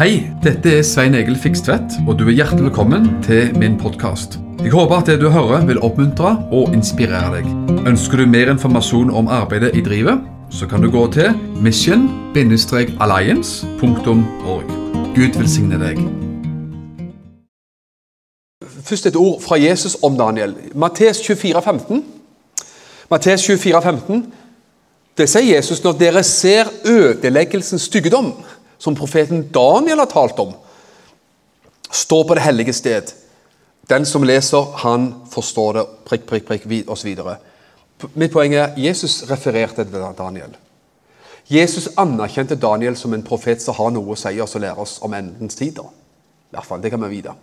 Hei, dette er Svein Egil Fikstvedt, og du er hjertelig velkommen til min podkast. Jeg håper at det du hører vil oppmuntre og inspirere deg. Ønsker du mer informasjon om arbeidet i drivet, så kan du gå til mission-alliance.org. Gud velsigne deg. Først et ord fra Jesus om Daniel. Mattes 24, 15. Mattes 24, 15. Det sier Jesus når dere ser ødeleggelsens styggedom som profeten Daniel har talt om, står på det hellige sted. Den som leser, han forstår det. Prikk, prikk, prikk, osv. Mitt poeng er Jesus refererte til Daniel. Jesus anerkjente Daniel som en profet som har noe å si oss og lære oss om endens tider. I hvert fall, Det kan vi vite.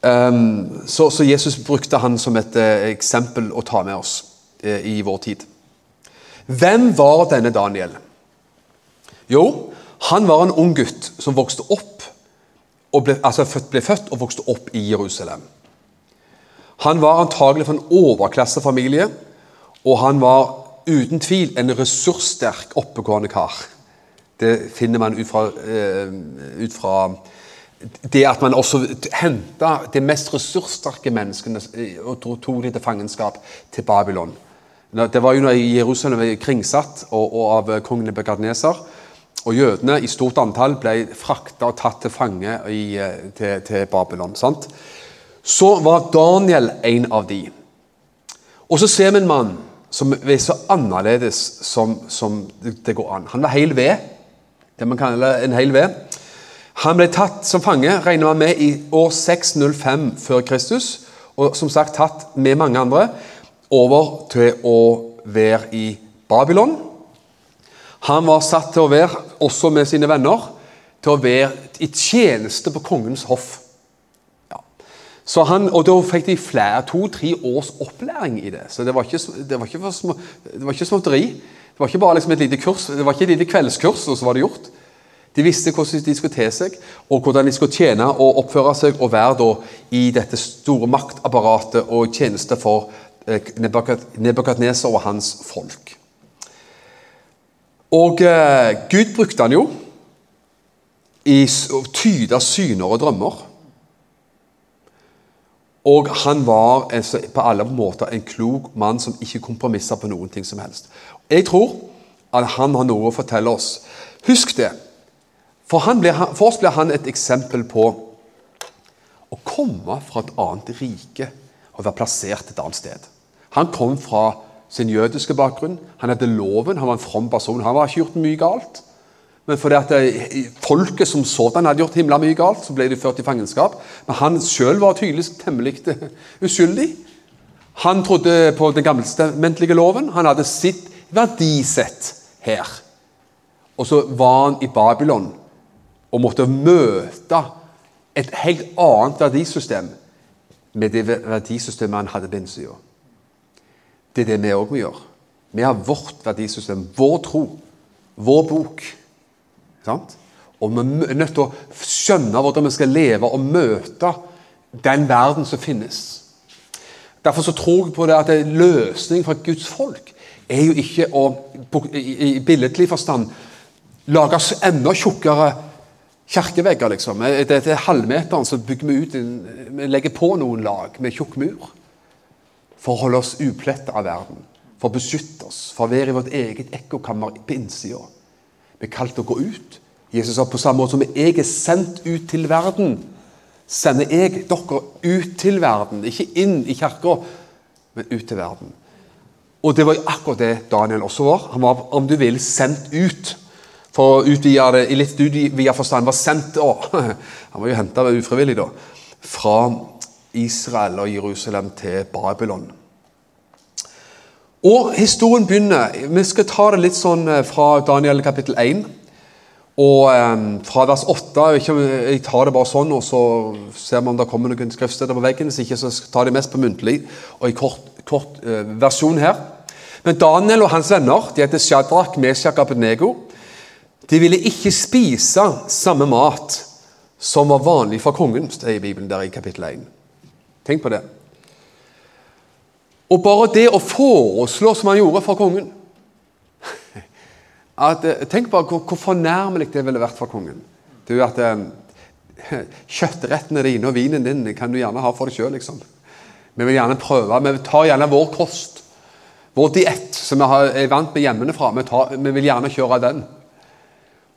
Um, så, så, Jesus brukte han som et uh, eksempel å ta med oss uh, i vår tid. Hvem var denne Daniel? Jo, han var en ung gutt som vokste opp ble, altså ble født og vokste opp i Jerusalem. Han var antagelig fra en overklassefamilie, og han var uten tvil en ressurssterk, oppegående kar. Det finner man ut fra, uh, ut fra det at man også henta de mest ressurssterke menneskene og tok dem til fangenskap til Babylon. Det var jo når Jerusalem var kringsatt og, og av kongen Nebukadneser. Og jødene i stort antall ble frakta og tatt til fange i, eh, til, til, Babylon. Sant? Så var Daniel en av de. Og så ser vi en mann som er så annerledes som, som det går an. Han var hel ved. Det man kaller en hel ved. Han ble tatt som fange, regner man med, i år 605 før Kristus. Og som sagt tatt med mange andre over til å være i Babylon. Han var satt til å være, også med sine venner, til å være i tjeneste på kongens hoff. Ja. Han, og Da fikk de flere, to-tre års opplæring i det. Så det var ikke, det var ikke, små, det var ikke småtteri. Det var ikke bare liksom et lite kurs, det var ikke et lite kveldskurs, og så var det gjort. De visste hvordan de skulle te seg, og hvordan de skulle tjene og oppføre seg og være da i dette store maktapparatet og tjeneste for eh, Nebukadneser og hans folk. Og eh, Gud brukte han jo i å tyde syner og drømmer. Og han var altså, på alle måter en klok mann som ikke kompromisser på noen ting som helst. Jeg tror at han har noe å fortelle oss. Husk det. For, ble, for oss blir han et eksempel på å komme fra et annet rike og være plassert et annet sted. Han kom fra sin jødiske bakgrunn. Han hadde loven, han var en from person. Han var ikke gjort mye galt. Men fordi at folket som sådan hadde gjort himla mye galt, så ble de ført i fangenskap. Men han sjøl var tydeligvis temmelig uskyldig. Han trodde på den gammeltestamentlige loven. Han hadde sitt verdisett her. Og så var han i Babylon og måtte møte et helt annet verdisystem med det verdisystemet han hadde på innsida. Det er det vi òg må gjøre. Vi har vårt verdisystem, vår tro, vår bok. Sant? Og vi er nødt til å skjønne hvordan vi skal leve og møte den verden som finnes. Derfor så tror jeg på det at en løsning for Guds folk er jo ikke å i billedlig forstand lage enda tjukkere kirkevegger. liksom. Det er halvmeteren så bygger vi ut vi legger på noen lag med tjukk mur for å holde oss upletta av verden, for å beskytte oss, for å være i vårt eget ekkokammer på innsida. Vi er kalt å gå ut. Jesus sa på samme måte som jeg er sendt ut til verden, sender jeg dere ut til verden. Ikke inn i kirka, men ut til verden. Og det var akkurat det Daniel også var. Han var, om du vil, sendt ut. For å utvide det i litt utvida forstand var sendt da. Han var jo henta ufrivillig, da. Fra Israel og Jerusalem til Babylon. Og historien begynner Vi skal ta det litt sånn eh, fra Daniel kapittel 1. Og um, fra vers 8 jeg, tar det bare sånn, og så ser vi om det kommer noen skriftsteder på veggen. Hvis ikke, så tar det mest på muntlig og i kort, kort uh, versjon her. Men Daniel og hans venner de heter Shadrach, Meshach og Abednego. De ville ikke spise samme mat som var vanlig for kongen, det er i Bibelen der i kapittel 1. Tenk på det. Og bare det å foreslå som han gjorde for kongen at, eh, Tenk bare hvor, hvor fornærmelig det ville vært for kongen. Er at eh, Kjøttrettene dine og vinen din kan du gjerne ha for deg sjøl, liksom. Vi vil gjerne prøve. Vi tar gjerne vår kost. Vår diett som vi er vant med hjemmefra. Vi, vi vil gjerne kjøre den.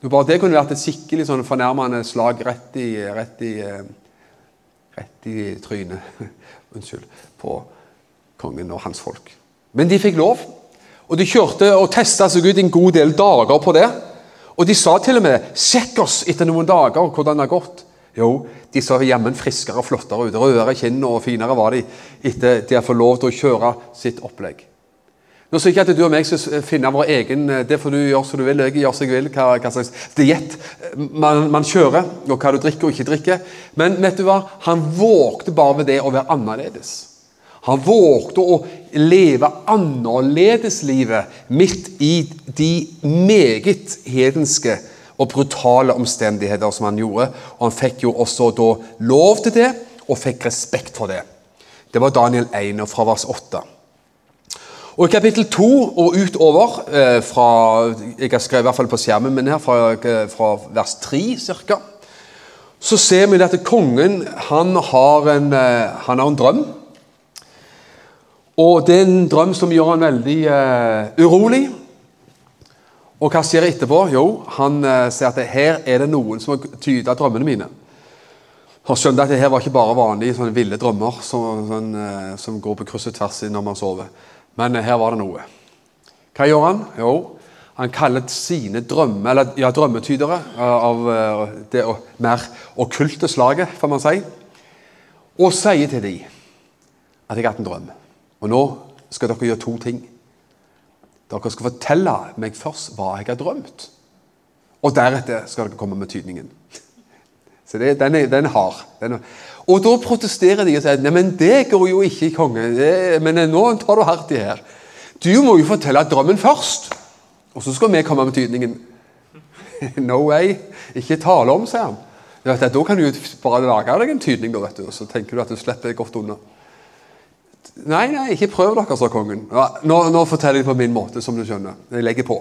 Bare det kunne vært et skikkelig sånn fornærmende slag rett i, rett i, eh, rett i trynet Unnskyld. På kongen og hans folk. Men de fikk lov. Og de kjørte og testa seg ut en god del dager på det. Og de sa til og med 'Sjekk oss etter noen dager hvordan det har gått'. Jo, de så jammen friskere og flottere ut. Rødere kinn og finere var de etter de har fått lov til å kjøre sitt opplegg. Nå sier ikke at du og meg skal finne vår egen Det får du gjøre som du vil. Jeg gjør som jeg vil, hva, hva slags diett man, man kjører, og hva du drikker og ikke drikker. Men vet du hva? han vågte bare ved det å være annerledes. Han vågte å leve annerledeslivet midt i de meget hedenske og brutale omstendigheter som han gjorde. Og han fikk jo også da lov til det, og fikk respekt for det. Det var Daniel 1 fra vers 8. Og I kapittel 2 og utover, eh, fra, jeg har skrevet i hvert fall på skjermen min her, fra, eh, fra vers 3 ca., så ser vi at kongen han har en, eh, han har en drøm. Og det er en drøm som gjør han veldig eh, urolig. Og hva skjer etterpå? Jo, han eh, sier at her er det noen som har tyda drømmene mine. Han skjønte at det her var ikke bare vanlige sånne ville drømmer som, sånn, eh, som går på kryss og tvers når man sover. Men her var det noe. Hva gjør han? Jo, han kaller sine drømme, eller, ja, drømmetydere eh, av eh, det mer okkulte slaget, får man si, og sier til dem at jeg har hatt en drøm. Og nå skal dere gjøre to ting. Dere skal fortelle meg først hva jeg har drømt. Og deretter skal dere komme med tydningen. Så det, den, er, den er hard. Den er, og da protesterer de og sier Nei, men det går jo ikke, konge. Det, men nå tar du hardt i her. Du må jo fortelle drømmen først, og så skal vi komme med tydningen. No way. Ikke tale om, sier han. Vet, da kan du bare lage deg en tydning, da, vet du, og så tenker du at du slipper godt unna. Nei, nei, ikke prøv dere, sa kongen. Ja, nå, nå forteller jeg på min måte, som du skjønner. Jeg legger på.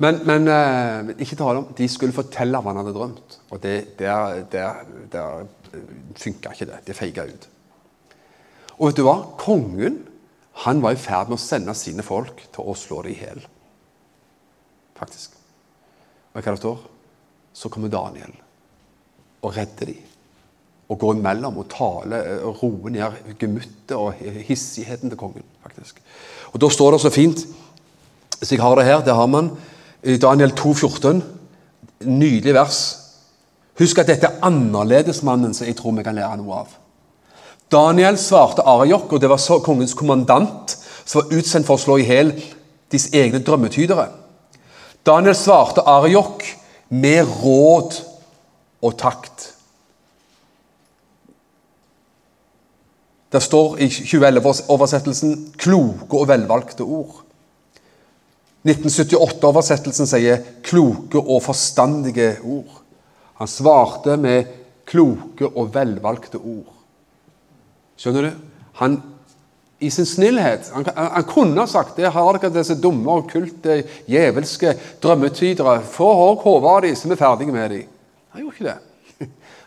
Men, men eh, ikke tale om De skulle fortelle hva han hadde drømt. Og det, der, der, der funka ikke det. Det feiga ut. Og vet du hva? Kongen han var i ferd med å sende sine folk til å slå dem i hjel. Faktisk. Og hva det står? Så kommer Daniel og redder dem og går imellom og taler og roer ned gemyttet og hissigheten til kongen. faktisk. Og Da står det så fint Hvis jeg har det her, det har man i Daniel 2, 14. Nydelig vers. Husk at dette er annerledesmannen som jeg tror vi kan lære noe av. Daniel svarte Ariok, og det var kongens kommandant som var utsendt for å slå i hjel deres egne drømmetydere. Daniel svarte Ariok med råd og takt. Det står i 2011-oversettelsen 'kloke og velvalgte ord'. 1978-oversettelsen sier 'kloke og forstandige ord'. Han svarte med kloke og velvalgte ord. Skjønner du? Han, I sin snillhet Han, han, kunne ha sagt det. Har dere disse dumme, okkulte, djevelske drømmetydere? Få hår hodet av dem, så er vi ferdige med dem. Han gjorde ikke det.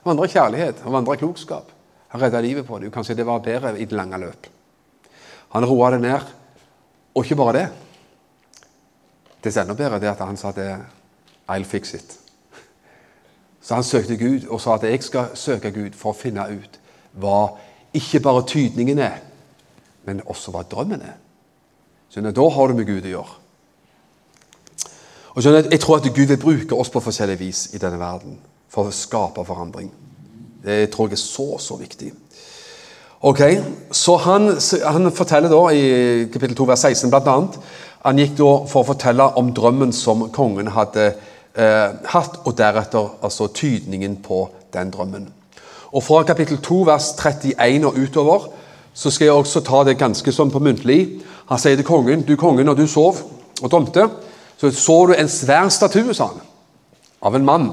Han vandra kjærlighet, han vandra klokskap. Han redda livet på dem. Kanskje det var bedre i det lange løp. Han roa det ned. Og ikke bare det. Det som er enda bedre, det er at han sa det I'll fix it. Så han søkte Gud og sa at jeg skal søke Gud for å finne ut hva ikke bare tydningen er, men også hva drømmen er. Skjønner, Da har du med Gud å gjøre. Og skjønner, Jeg tror at Gud vil bruke oss på forskjellig vis i denne verden for å skape forandring. Det tror jeg er så, så viktig. Ok, så Han, han forteller da i kapittel 2, vers 16 blant annet, Han gikk da for å fortelle om drømmen som kongen hadde eh, hatt, og deretter altså tydningen på den drømmen. Og Fra kapittel 2, vers 31 og utover så skal jeg også ta det ganske sånn på muntlig. Han sier til kongen du kongen, når du sov og drømte, så så du en svær statue, sa han, av en mann.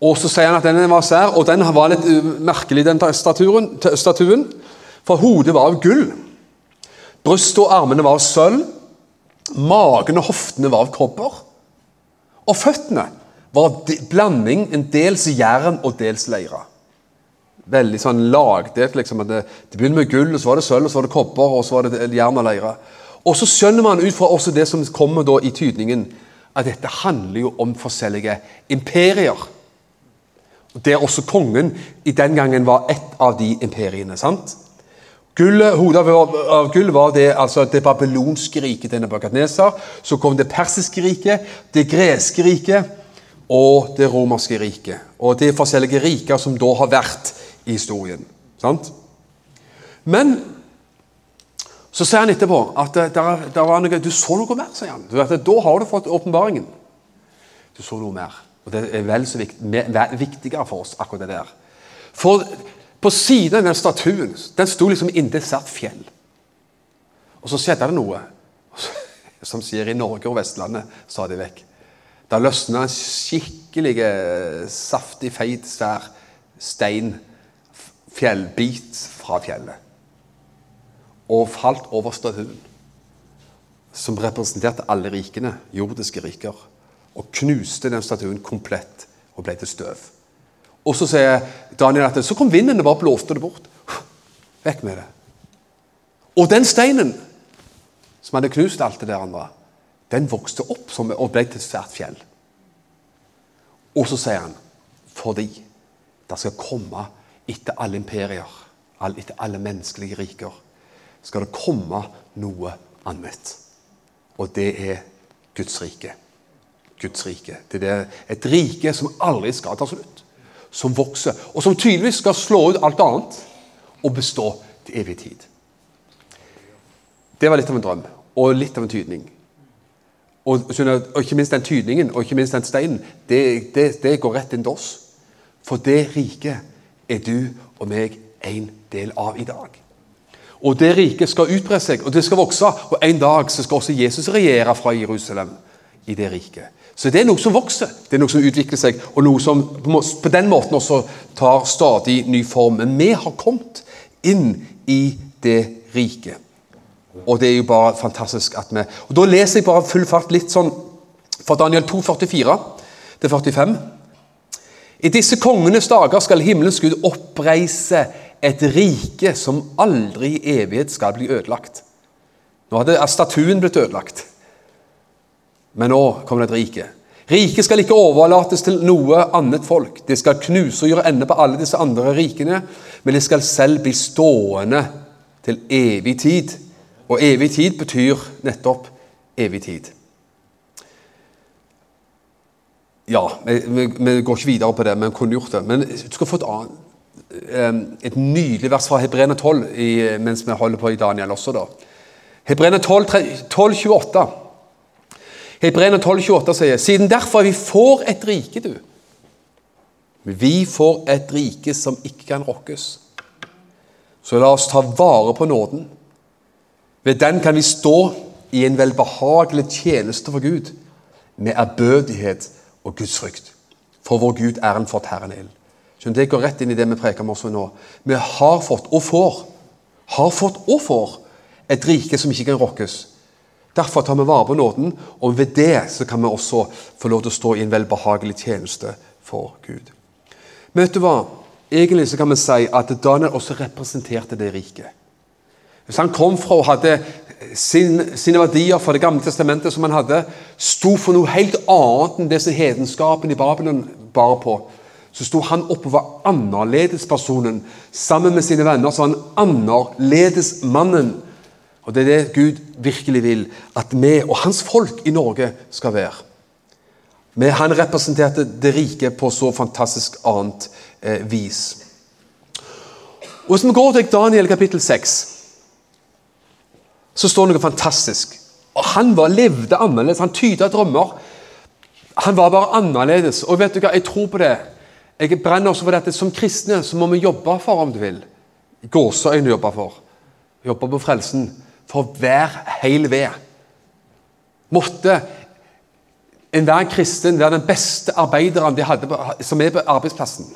Og så sier han at den var svær, og den var litt uh, merkelig, den statuen, statuen. For hodet var av gull. Brystet og armene var av sølv. Magen og hoftene var av kobber. Og føttene var de, blanding, en dels jern og dels leire. Veldig sånn lagdelt. liksom, det, det begynner med gull, og så var det sølv, og så var det kopper, og så var det jern og leire. Og så skjønner man ut fra også det som kommer da i tydningen, at dette handler jo om forskjellige imperier. Der også kongen i den gangen var ett av de imperiene. sant? Gullet, hodet av gull var det, altså det babylonske riket til Nebukadneser. Så kom det persiske riket, det greske riket og det romerske riket. Og det er forskjellige riker som da har vært i historien. Sant? Men så sier han etterpå at der, der var noe, du så noe mer. sier han. Vet, da har du fått åpenbaringen. Du så noe mer. Og Det er vel så viktig, viktigere for oss, akkurat det der. For på siden av den statuen den sto liksom inntil et svært fjell. Og så skjedde det noe som sier i Norge og Vestlandet stadig vekk. Da løsna en skikkelig eh, saftig, feit, svær stein, fjellbit fra fjellet. Og falt over statuen, som representerte alle rikene, jordiske riker. Og knuste den statuen komplett og ble til støv. Og så sier Daniel at så kom vinden og bare blåste det bort. Vekk med det. Og den steinen som hadde knust alt det der andre, den vokste opp og ble til et svært fjell. Og så sier han fordi det skal komme etter alle imperier, etter alle menneskelige riker, skal det komme noe annet. Og det er Guds rike. Guds rike. Det er et rike som aldri skal ta slutt som vokser, og som tydeligvis skal slå ut alt annet og bestå til evig tid. Det var litt av en drøm, og litt av en tydning. Og, og ikke minst den tydningen og ikke minst den steinen, det, det, det går rett inn til oss. For det riket er du og meg en del av i dag. Og det riket skal utbre seg, og det skal vokse. Og en dag så skal også Jesus regjere fra Jerusalem i det riket. Så det er noe som vokser, det er noe som utvikler seg, og noe som på den måten også tar stadig ny form. Men vi har kommet inn i det riket. Og det er jo bare fantastisk at vi Og Da leser jeg bare full fart litt sånn fra Daniel 2, 44 til 45. I disse kongenes dager skal himmelens Gud oppreise et rike som aldri i evighet skal bli ødelagt. Nå hadde statuen blitt ødelagt. Men nå kommer det et rike. Riket skal ikke overlates til noe annet folk. Det skal knuse og gjøre ende på alle disse andre rikene, men det skal selv bli stående til evig tid. Og evig tid betyr nettopp evig tid. Ja, vi, vi, vi går ikke videre på det, men kunne gjort det. Men du skal få et, eh, et nydelig vers fra Hebrene 12 i, mens vi holder på i Daniel også. da. Hebrene 12, 12 28. Hebreerne 12,28 sier siden derfor vi får et rike, du. Vi får et rike som ikke kan rokkes. Så la oss ta vare på nåden. Ved den kan vi stå i en velbehagelig tjeneste for Gud med ærbødighet og Guds frykt. For vår Gud er en fortærende ild. Det går rett inn i det vi preker om også nå. Vi har fått, og får, har fått og får, et rike som ikke kan rokkes. Derfor tar vi vare på nåden, og ved det så kan vi også få lov til å stå i en velbehagelig tjeneste for Gud. Men vet du hva? Egentlig så kan vi si at Daniel også representerte det riket. Hvis han kom fra og hadde sin, sine verdier fra Det gamle testamentet som han hadde, sto for noe helt annet enn det som hedenskapen i Babylon bar på, så sto han oppe og var annerledespersonen. Sammen med sine venner så var han annerledesmannen og Det er det Gud virkelig vil at vi og hans folk i Norge skal være. Men han representerte det rike på så fantastisk annet eh, vis. Og Hvis vi går til Daniel kapittel 6, så står det noe fantastisk. Og Han var, levde annerledes, han tyda drømmer. Han var bare annerledes. Og vet du hva, jeg tror på det. Jeg brenner også for dette. Som kristne så må vi jobbe for, om du vil. Gåseøyne jobbe for. Jobbe på frelsen for hver hel ved. Måtte enhver kristen være den beste arbeideren de hadde på, som er på arbeidsplassen.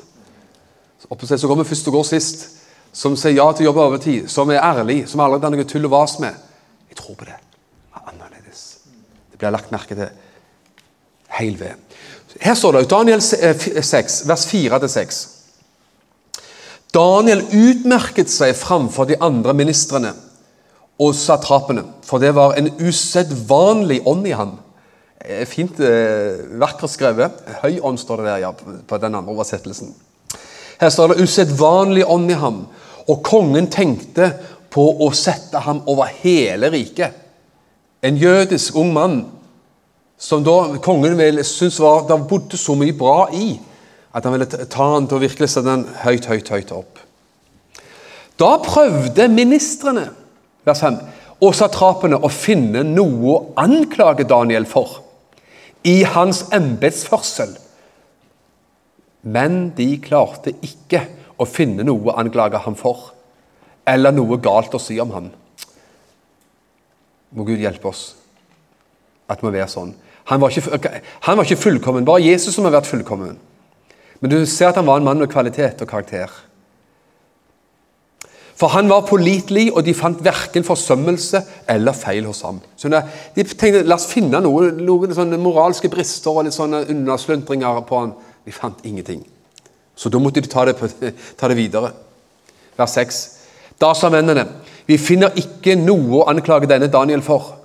Så går vi først og går sist. Som sier ja til å jobbe overtid, som er ærlig, som aldri har noe tull og vas med. Jeg tror på det. Det er Annerledes. Det blir lagt merke til heil ved. Her står det Daniel 6, vers 4-6. Daniel utmerket seg framfor de andre ministrene og satrapene, for det var en usedvanlig ånd i ham. Eh, fint, eh, vakkert skrevet. Høy ånd står det der ja, på den andre oversettelsen. Her står det 'usedvanlig ånd i ham', og kongen tenkte på å sette ham over hele riket. En jødisk ung mann som da kongen vel synes var, det bodde så mye bra i at han ville ta han til å virkelig sette den høyt, høyt, høyt opp. Da prøvde ministrene vers 5, og satrapene å finne noe å anklage Daniel for i hans embetsførsel. Men de klarte ikke å finne noe å anklage ham for, eller noe galt å si om ham. Må Gud hjelpe oss at vi må være sånn. Han var, ikke, han var ikke fullkommen, bare Jesus som har vært fullkommen. Men du ser at han var en mann med kvalitet og karakter. For han var pålitelig, og de fant verken forsømmelse eller feil hos ham. Så de tenkte la oss finne noen, noen sånne moralske brister og litt sånne unnasluntringer på han. De fant ingenting. Så da måtte de ta det, ta det videre. Vers 6. Da sa mennene, vi finner ikke noe å anklage denne Daniel for.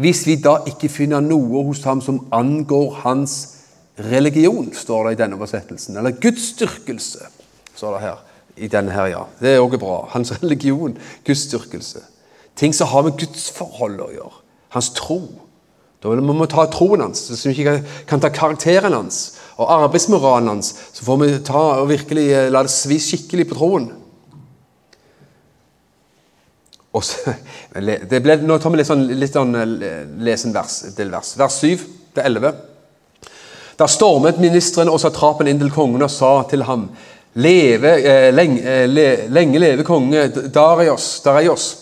Hvis vi da ikke finner noe hos ham som angår hans religion, står det i denne oversettelsen, eller Guds styrkelse, står det her i denne her, ja. Det er òg bra. Hans religion, gudsdyrkelse. Ting som har med gudsforholdet å gjøre. Hans tro. Da må vi ta troen hans, så vi ikke kan ta karakteren hans og arbeidsmoralen hans. Så får vi ta og virkelig eh, la det svi skikkelig på troen. Så, det ble, nå tar vi litt sånn, litt sånn eh, lesen vers, delvers. Vers 7 til 11. Da stormet ministrene og satrapen inn til kongen og sa til ham Leve, eh, lenge, eh, le, lenge, leve konge Darius, Darius.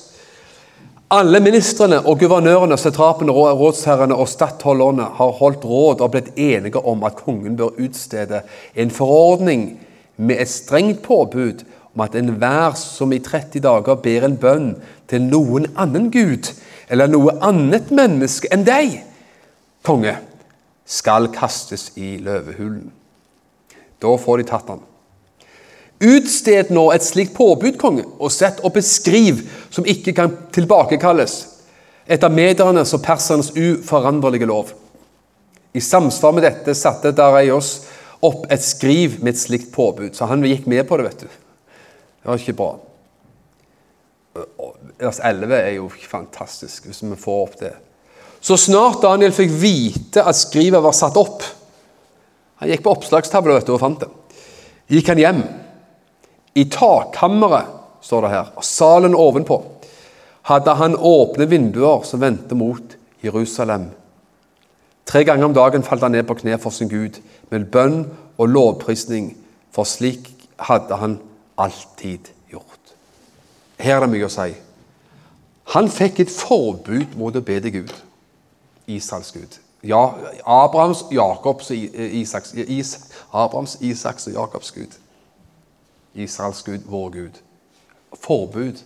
Alle ministrene og guvernørene, satrapene, rådsherrene og stattholderne har holdt råd og blitt enige om at kongen bør utstede en forordning med et strengt påbud om at enhver som i 30 dager ber en bønn til noen annen gud eller noe annet menneske enn deg, konge, skal kastes i løvehulen. Da får de tatt han. Utsted nå et slikt påbud, konge, og sett opp et skriv som ikke kan tilbakekalles, etter medernes og persernes uforanderlige lov. I samsvar med dette satte Dareios opp et skriv med et slikt påbud, så han gikk med på det, vet du. Det var ikke bra. Vers 11 er jo fantastisk, hvis vi får opp det. Så snart Daniel fikk vite at skrivet var satt opp Han gikk på oppslagstavla og fant det. Gikk han hjem i takkammeret, står det her, og salen ovenpå, hadde han åpne vinduer som vendte mot Jerusalem. Tre ganger om dagen falt han ned på kne for sin Gud med bønn og lovprisning, for slik hadde han alltid gjort. Her er det mye å si. Han fikk et forbud mot å be til Gud, Israels Gud. Ja, Abrahams, Jakobs, Isaks, Is, Abrahams, Isaks og Jakobs Gud. Israels Gud, vår Gud. Forbud.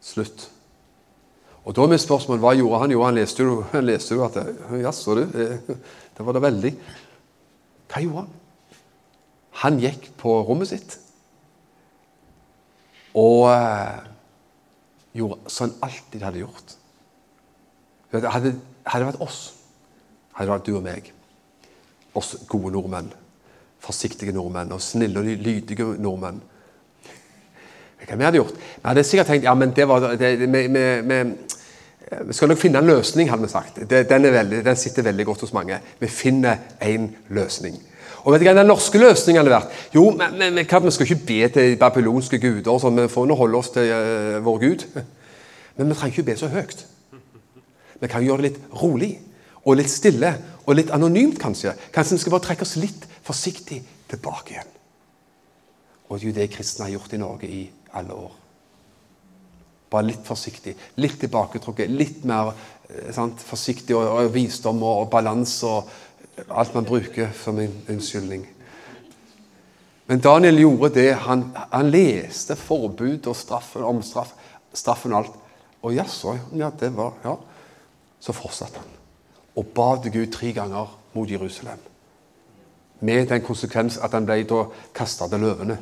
Slutt. Og Da er mitt spørsmål hva gjorde han? Jo, han leste jo, han leste jo at Jaså, du. Det var da veldig. Hva gjorde han? Han gikk på rommet sitt og uh, gjorde som han alltid hadde gjort. Hadde det vært oss, hadde det vært du og meg, oss gode nordmenn forsiktige nordmenn og snille og lydige nordmenn. Hva vi hadde gjort? Vi hadde sikkert tenkt ja, men det var, det, vi, vi, vi, vi, skal nok finne en løsning, hadde vi sagt. Det, den, veldig, den, sitter veldig godt hos mange. Vi finner en løsning. Og vet du hva den norske løsningen hadde vært? Jo, men, men, vi skal ikke be til babylonske guder. sånn, Vi får nå holde oss til uh, vår Gud. Men vi trenger ikke be så høyt. Vi kan gjøre det litt rolig og litt stille og litt anonymt, kanskje. Kanskje vi skal bare trekke oss litt forsiktig tilbake igjen. Og det er jo det kristne har gjort i Norge i alle år. Bare litt forsiktig, litt tilbaketrukket, litt mer eh, sant, forsiktig og, og, visdom og, og balanse og alt man bruker som en unnskyldning. Men Daniel gjorde det. Han, han leste forbud og straffen om straff, straffen og alt. Og jaså, ja, det var Ja. Så fortsatte han og ba til Gud tre ganger mot Jerusalem. Med den konsekvens at han ble da kasta til løvene.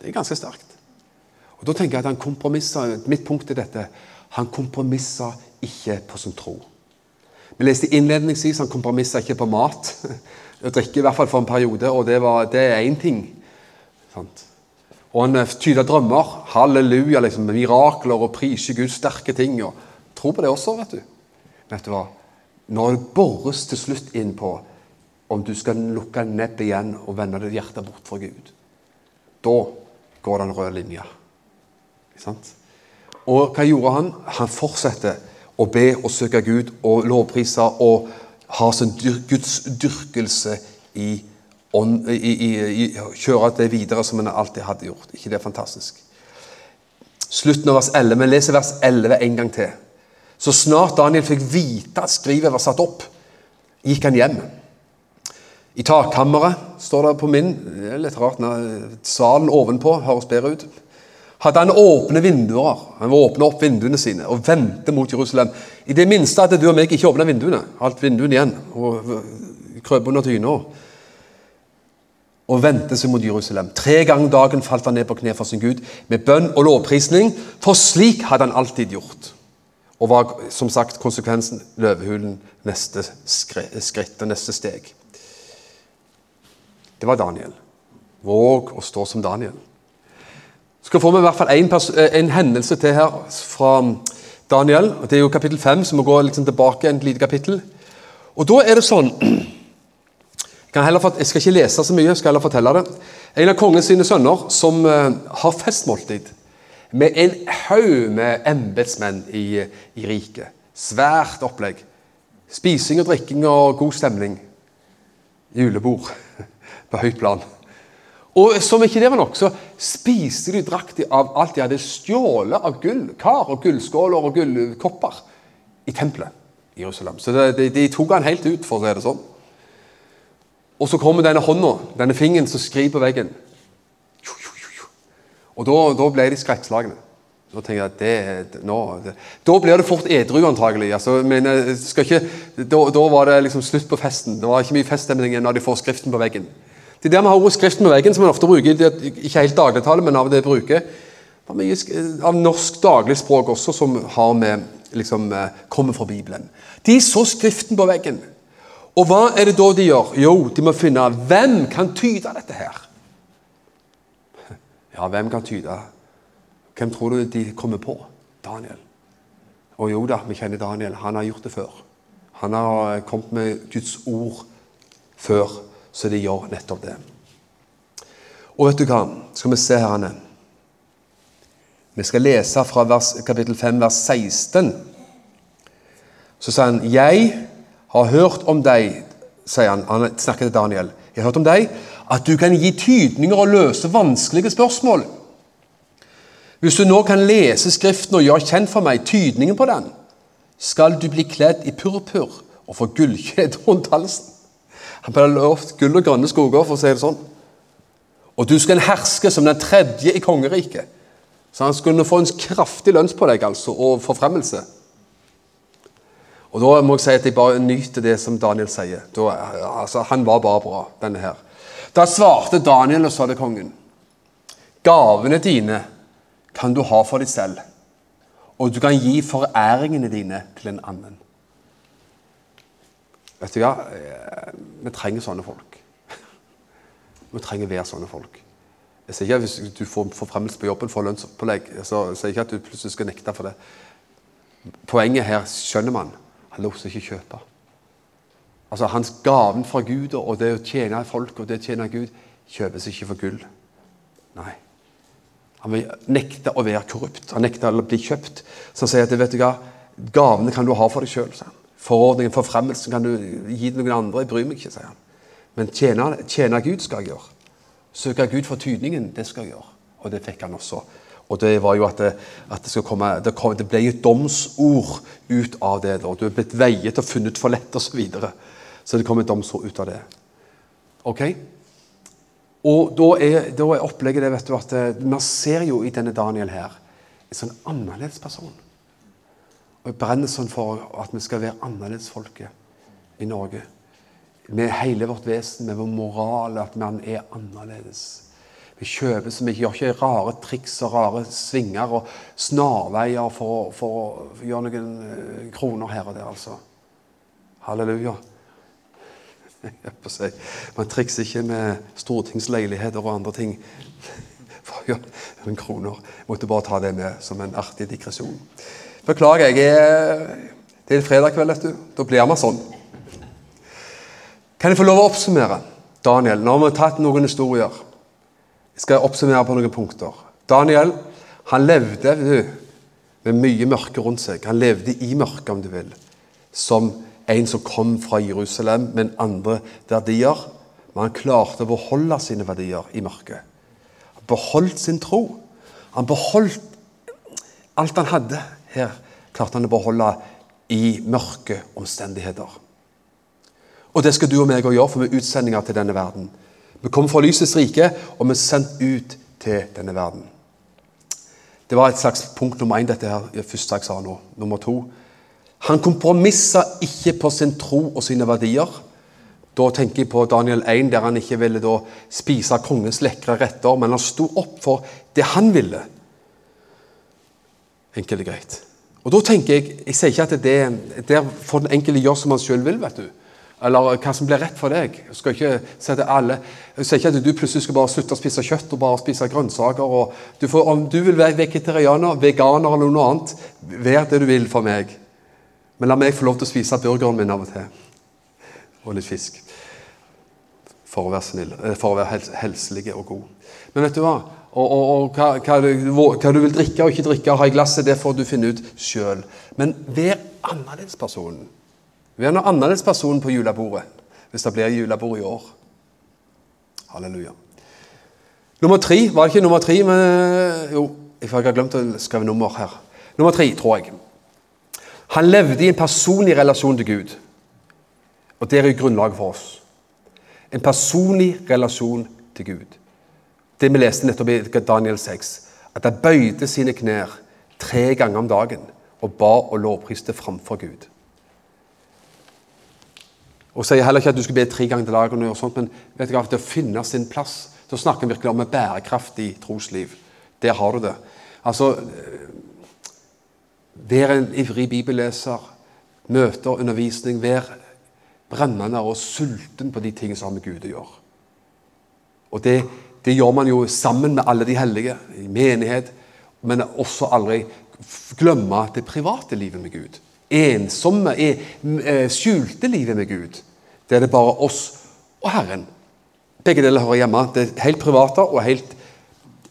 Det er ganske sterkt. Og Da tenker jeg at han kompromisser, Mitt punkt er dette. Han kompromisser ikke på sin tro. Vi leste innledningsvis han kompromisser ikke på mat. Å drikke i hvert fall for en periode, og det, var, det er én ting. Sant? Og han tyda tyder drømmer. Halleluja, liksom, mirakler og priser Guds sterke ting. og Tro på det også, vet du. Vet du hva? Når det bores til slutt inn på om du skal lukke nebbet igjen og vende ditt hjerte bort fra Gud, da går den røde linja. Ikke sant? Og hva gjorde han? Han fortsetter å be og søke Gud og lovprise og ha sin dyr, Guds dyrkelse i, ånd, Kjøre det videre som han alltid hadde gjort. ikke det er fantastisk? Slutten av vers 11. Vi leser vers 11 en gang til. Så snart Daniel fikk vite at skrivet var satt opp, gikk han hjem. I takkammeret, står det på min det er litt rart, salen ovenpå høres bedre ut. Hadde han åpne vinduer. Han åpne opp vinduene sine og vendte mot Jerusalem. I det minste hadde du og meg ikke åpna vinduene. Alt vinduene igjen. og Krøp under dyna. Og vendte seg mot Jerusalem. Tre ganger dagen falt han ned på kne for sin Gud med bønn og lovprisning, for slik hadde han alltid gjort. Og var som sagt konsekvensen løvehulen neste skritt og neste steg. Det var Daniel. Våg å stå som Daniel. Skal få vi i hvert fall en, eh, en, hendelse til her fra Daniel. Det er jo kapittel 5, så vi går liksom tilbake en lite kapittel. Og da er det sånn jeg, jeg, skal ikke lese så mye, jeg skal heller fortelle det. En av kongens sine sønner som uh, har festmåltid med en haug med embetsmenn i, i riket. Svært opplegg. Spising og drikking og god stemning. Julebord på høyt plan. Og som ikke det var nok, så spiste de draktig av alt de hadde stjålet av gull, kar og gullskåler og gullkopper i tempelet i Jerusalem. Så det, de, de, tok han helt ut, for å si det sånn. Og så kommer denne hånda, denne fingeren som skriver på veggen. Og da, da ble de skrekkslagne. Da tenker jeg at det, nå, det, Da blir det fort edru, antagelig. Altså, men eh, ikke, da, da, var det liksom slutt på festen. Det var ikke mye feststemning når de får skriften på veggen. Det er der vi har ordet 'skriften på veggen', som man ofte bruker, ikke helt dagligtale, men av det bruker. Det mye av norsk dagligspråk også som har med, liksom, eh, kommer fra Bibelen. De så Skriften på veggen. Og hva er det da de gjør? Jo, de må finne hvem kan tyde dette her. Ja, hvem kan tyde? Hvem tror du de kommer på? Daniel. Og jo da, vi kjenner Daniel. Han har gjort det før. Han har kommet med Guds ord før, så de gjør nettopp det. Og vet du hva? Skal vi se her, Anne. Vi skal lese fra vers, kapittel 5, vers 16. Så sa han, 'Jeg har hørt om deg', sier han. Han snakker til Daniel. 'Jeg har hørt om deg at du kan gi tydninger og løse vanskelige spørsmål. Hvis du nå kan lese Skriften og gjøre kjent for meg tydningen på den, skal du bli kledd i purpur og få gullkjede rundt halsen. Han ble lovt gull og grønne skoger, for å si det sånn. Og du skal herske som den tredje i kongeriket. Så han skulle få en kraftig lønnspålegg altså, og forfremmelse. Og Da må jeg si at jeg bare nyter det som Daniel sier. Da, altså, han var bare bra, denne her. Da svarte Daniel og sa til kongen.: Gavene dine kan du ha for deg selv, og du kan gi foræringene dine til en annen. Vet du hva? Eh, vi trenger sånne folk. Vi trenger å være sånne folk. Jeg sier ikke at Hvis du får forfremmelse på jobben, får lønnspålegg, så sier jeg ikke at du plutselig skal nekte for det. Poenget her skjønner man. Han lot seg ikke kjøpe. Altså Hans gaven fra Gud og det å tjene folk og det å tjene Gud kjøpes ikke for gull. Nei. Han vil nekte å være korrupt. Han nekter å bli kjøpt. Så han sier at vet du hva, gavene kan du ha for deg sjøl. Forordningen, forfremmelsen kan du gi til noen andre. Jeg bryr meg ikke, sier han. Men tjene, tjene Gud skal jeg gjøre. Søke Gud for tydningen, det skal jeg gjøre. Og det fikk han også. Og det var jo at det, at det, komme, det, kom, det ble et domsord ut av det. Og du er blitt veiet og funnet for lett, osv. Så, videre. Så det kom et domsord ut av det. Ok? Og da er, da er opplegget det vet du, at eh, man ser jo i denne Daniel her en sånn annerledes person. Og Jeg brenner sånn for at vi skal være annerledesfolket i Norge. med hele vårt vesen, med vår moral, at man er annerledes. Vi kjøper så vi gjør ikke rare triks og rare svinger og snarveier for, for å gjøre noen eh, kroner her og der, altså. Halleluja. Man trikser ikke med stortingsleiligheter og andre ting for å gjøre noen kroner. Jeg måtte bare ta det med som en artig digresjon. Beklager, jeg er, det er fredag kveld, vet du. Da blir man sånn. Kan jeg få lov å oppsummere? Daniel, nå har vi tatt noen historier. Jeg skal oppsummere på noen punkter. Daniel han levde du, med mye mørke rundt seg. Han levde i mørket, om du vil. Som en som kom fra Jerusalem med andre verdier. Men han klarte å beholde sine verdier i mørket. Han beholdt sin tro. Han beholdt alt han hadde her, klarte han å beholde i mørke omstendigheter. Og det skal du og meg òg gjøre, for vi er utsendinger til denne verden. Vi kommer fra lysets rike, og vi er sendt ut til denne verden. Det var et slags punkt nummer én, dette her, første jeg sa nå. Nummer to. Han kompromissa ikke på sin tro og sine verdier. Da tenker jeg på Daniel 1, der han ikke ville spise kongens lekre retter, men han sto opp for det han ville. Enkelt og greit. Og da tenker Jeg jeg sier ikke at det der får den enkelte gjøre som han sjøl vil. vet du eller hva som blir rett for deg. Jeg skal ikke si til alle, jeg sier ikke at du plutselig skal bare slutte å spise kjøtt og bare spise grønnsaker. Du får, om du vil være vegetarianer, veganer eller noe annet, vær det du vil for meg. Men la meg få lov til å spise burgeren min av og til. Og litt fisk. For å være snill, eh, for å være helselig og god. Men vet du hva? Og, og, og hva, hva, du, hva, du, vil drikke og ikke drikke, og ha i glasset, det får du finne ut sjøl. Men vær annerledespersonen. Vær er annerledespersonen annerledes på julebordet hvis det blir julebord i år. Halleluja. Nummer tre Var det ikke nummer tre? Men, jo, jeg har glemt å skrive nummer her. Nummer tre, tror jeg. Han levde i en personlig relasjon til Gud. Og det er grunnlaget for oss. En personlig relasjon til Gud. Det vi leste nettopp i Daniel 6, at de bøyde sine knær tre ganger om dagen og ba og lovpriste framfor Gud. Og sier heller ikke at du skal be tre ganger til dagen, og sånt, men vet du hva, det å finne sin plass Da snakker vi virkelig om et bærekraftig trosliv. Der har du det. Altså Vær en ivrig bibelleser. Møter, undervisning. Vær brennende og sulten på de ting som har med Gud å gjøre. Og det, det, gjør man jo sammen med alle de hellige i menighet, men også aldri glemme det private livet med Gud ensomme, er, eh, skjulte livet med Gud. Det er bare oss og Herren. Begge deler hører hjemme. Det er helt private og helt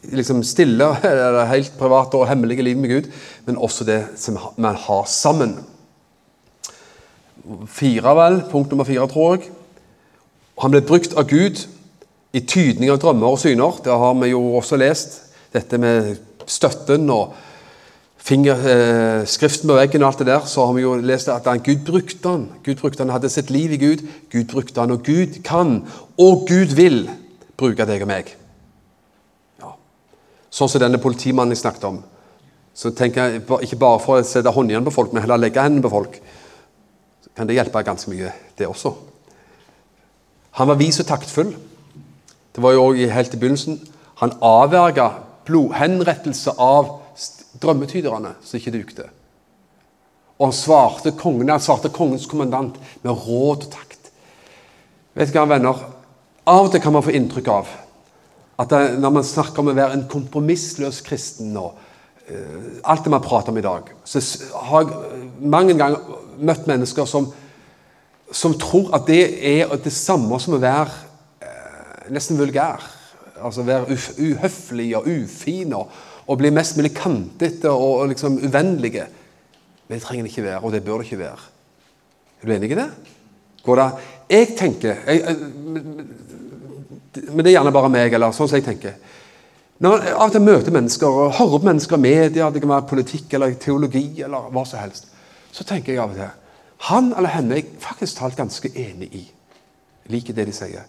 liksom stille, eller helt private og hemmelige livet med Gud, men også det som man har sammen. Fire, vel. Punkt nummer fire, tror jeg. Han ble brukt av Gud i tydning av drømmer og syner. Det har vi jo også lest. Dette med støtten og finger, eh, skriften på veggen og alt det der, så har vi jo lest at han, Gud brukte han. Gud brukte han, hadde sitt liv i Gud. Gud brukte han, og Gud kan, og Gud vil, bruke deg og meg. Ja. Sånn som denne politimannen jeg snakket om. Så tenker jeg Ikke bare for å sette håndjern på folk, men heller legge hendene på folk. Så kan det hjelpe ganske mye, det også. Han var vis og taktfull. Det var jo også helt i begynnelsen. Han avverga blodhenrettelse av drømmetyderne som ikke dukte. Og han svarte kongen, han svarte kongens kommandant med råd og takt. Vet du hva, venner? Av og til kan man få inntrykk av at det, når man snakker om å være en kompromissløs kristen og uh, alt det man prater om i dag, så har jeg mange ganger møtt mennesker som, som tror at det er det samme som å være nesten vulgær. Altså være uhøflig og ufin og, og bli mest mulig kantete og, og liksom uvennlige. Det trenger det ikke være, og det bør det ikke være. Er du enig i det? Går det? Jeg tenker jeg, Men det er gjerne bare meg, eller sånn som jeg tenker. Når man av og til møter mennesker og hører på mennesker i media, det kan være politikk eller teologi eller hva som helst, så tenker jeg av og til Han eller henne er jeg faktisk talt ganske enig i. Liker det de sier.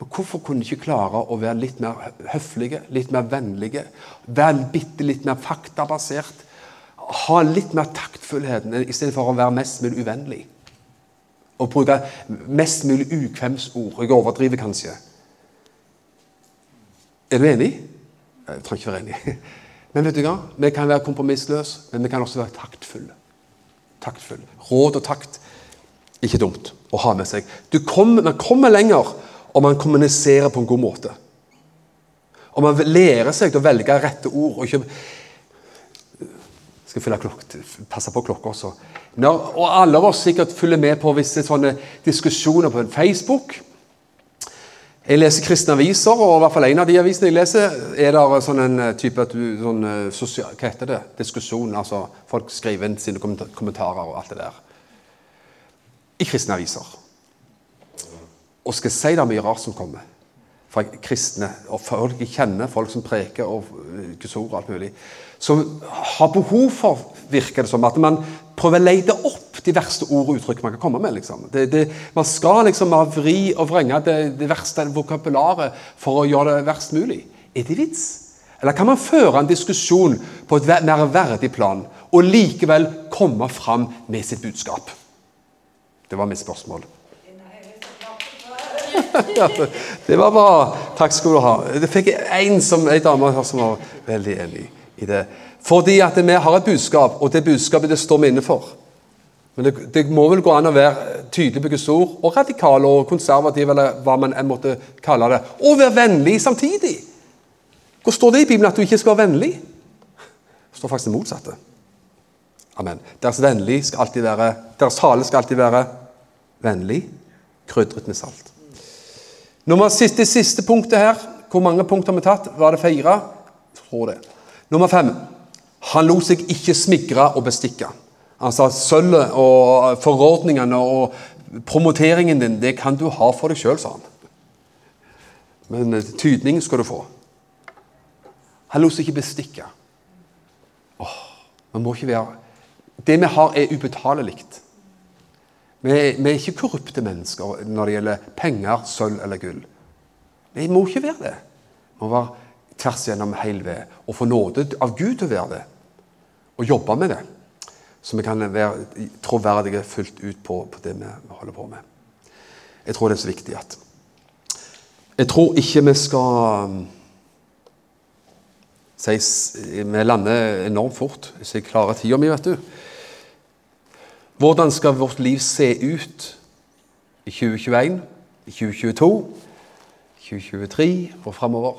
Men hvorfor kunne de ikke klare å være litt mer høflige, litt mer vennlige? Være bitte litt mer faktabasert? Ha litt mer taktfullhet istedenfor å være mest mulig uvennlig? å bruke mest mulig ukvemsord. Jeg overdriver kanskje. Er du enig? Jeg trenger ikke være enig. Men vet du hva? vi kan være kompromissløse, men vi kan også være taktfulle. Taktfulle. Råd og takt. Ikke dumt å ha med seg. Kommer, man kommer lenger om man kommuniserer på en god måte. Om man lærer seg å velge rette ord. og ikke skal klok passe på klokka også. Når, og alle av oss sikkert følger med på visse sånne diskusjoner på Facebook. Jeg leser kristne aviser, og i hvert fall en av de avisene jeg leser, er det sånn en eh, type sånn, eh, sosial, Hva heter det? Diskusjon. altså Folk skriver inn sine kommentarer og alt det der. I kristne aviser. Og skal si det er mye rart som kommer fra kristne, og folk jeg kjenner, folk som preker og eh, og alt mulig, som har behov for, virker det som, at man prøver å lete opp de verste ord og uttrykk man kan komme med. liksom. Det, det, man skal liksom vri og vrenge det, det verste vokabularet for å gjøre det verst mulig. Er det vits? Eller kan man føre en diskusjon på et mer verdig plan og likevel komme fram med sitt budskap? Det var mitt spørsmål. Det var bra. Takk skal du ha. Det fikk en, som, en dame som var veldig enig i det. Fordi at vi har et budskap, og det budskapet det står vi inne for. Men det, det, må vel gå an å være tydelig på Guds ord, og radikal og konservativ, eller hva man enn måtte kalle det. Og være vennlig samtidig. Hvor står det i Bibelen at du ikke skal være vennlig? Det står faktisk det motsatte. Amen. Deres, skal være, deres tale skal alltid være vennlig, krydret med salt. Nummer siste, siste punktet her Hvor mange punkter har vi tatt? Var det fire? Jeg tror det. Nummer fem. Han lot seg ikke smigre og bestikke. Altså Sølvet og forordningene og promoteringen din, det kan du ha for deg sjøl, sa han. Men eh, tydning skal du få. Han lot seg ikke bestikke. Åh, man må ikke være Det vi har, er ubetalelig. Vi, vi er ikke korrupte mennesker når det gjelder penger, sølv eller gull. Vi må ikke være det. Vi må være tvers gjennom hel ved og få nåde av Gud til å være det. Og jobbe med det. Så vi kan være troverdige fullt ut på, på det vi holder på med. Jeg tror det er så viktig at Jeg tror ikke vi skal um, Vi lander enormt fort hvis jeg klarer tida mi, vet du. Hvordan skal vårt liv se ut i 2021, i 2022, 2023 og framover?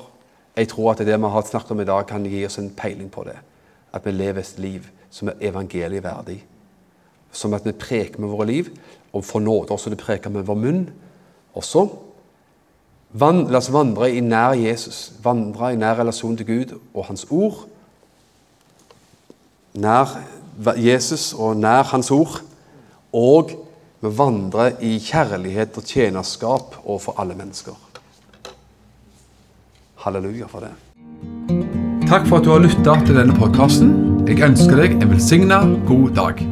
Jeg tror at det vi har snakket om i dag, kan gi oss en peiling på det. At vi lever et liv som er evangeliet. Som at vi preker med våre liv, og får nåde også det preker med vår munn også. la oss vandre i nær Jesus, vandre i nær relasjon til Gud og Hans ord. Nær Jesus og nær Hans ord. Og vi vandrer i kjærlighet og tjenerskap overfor alle mennesker. Halleluja for det. Takk for at du har lytta til denne podkasten. Jeg ønsker deg en velsigna god dag.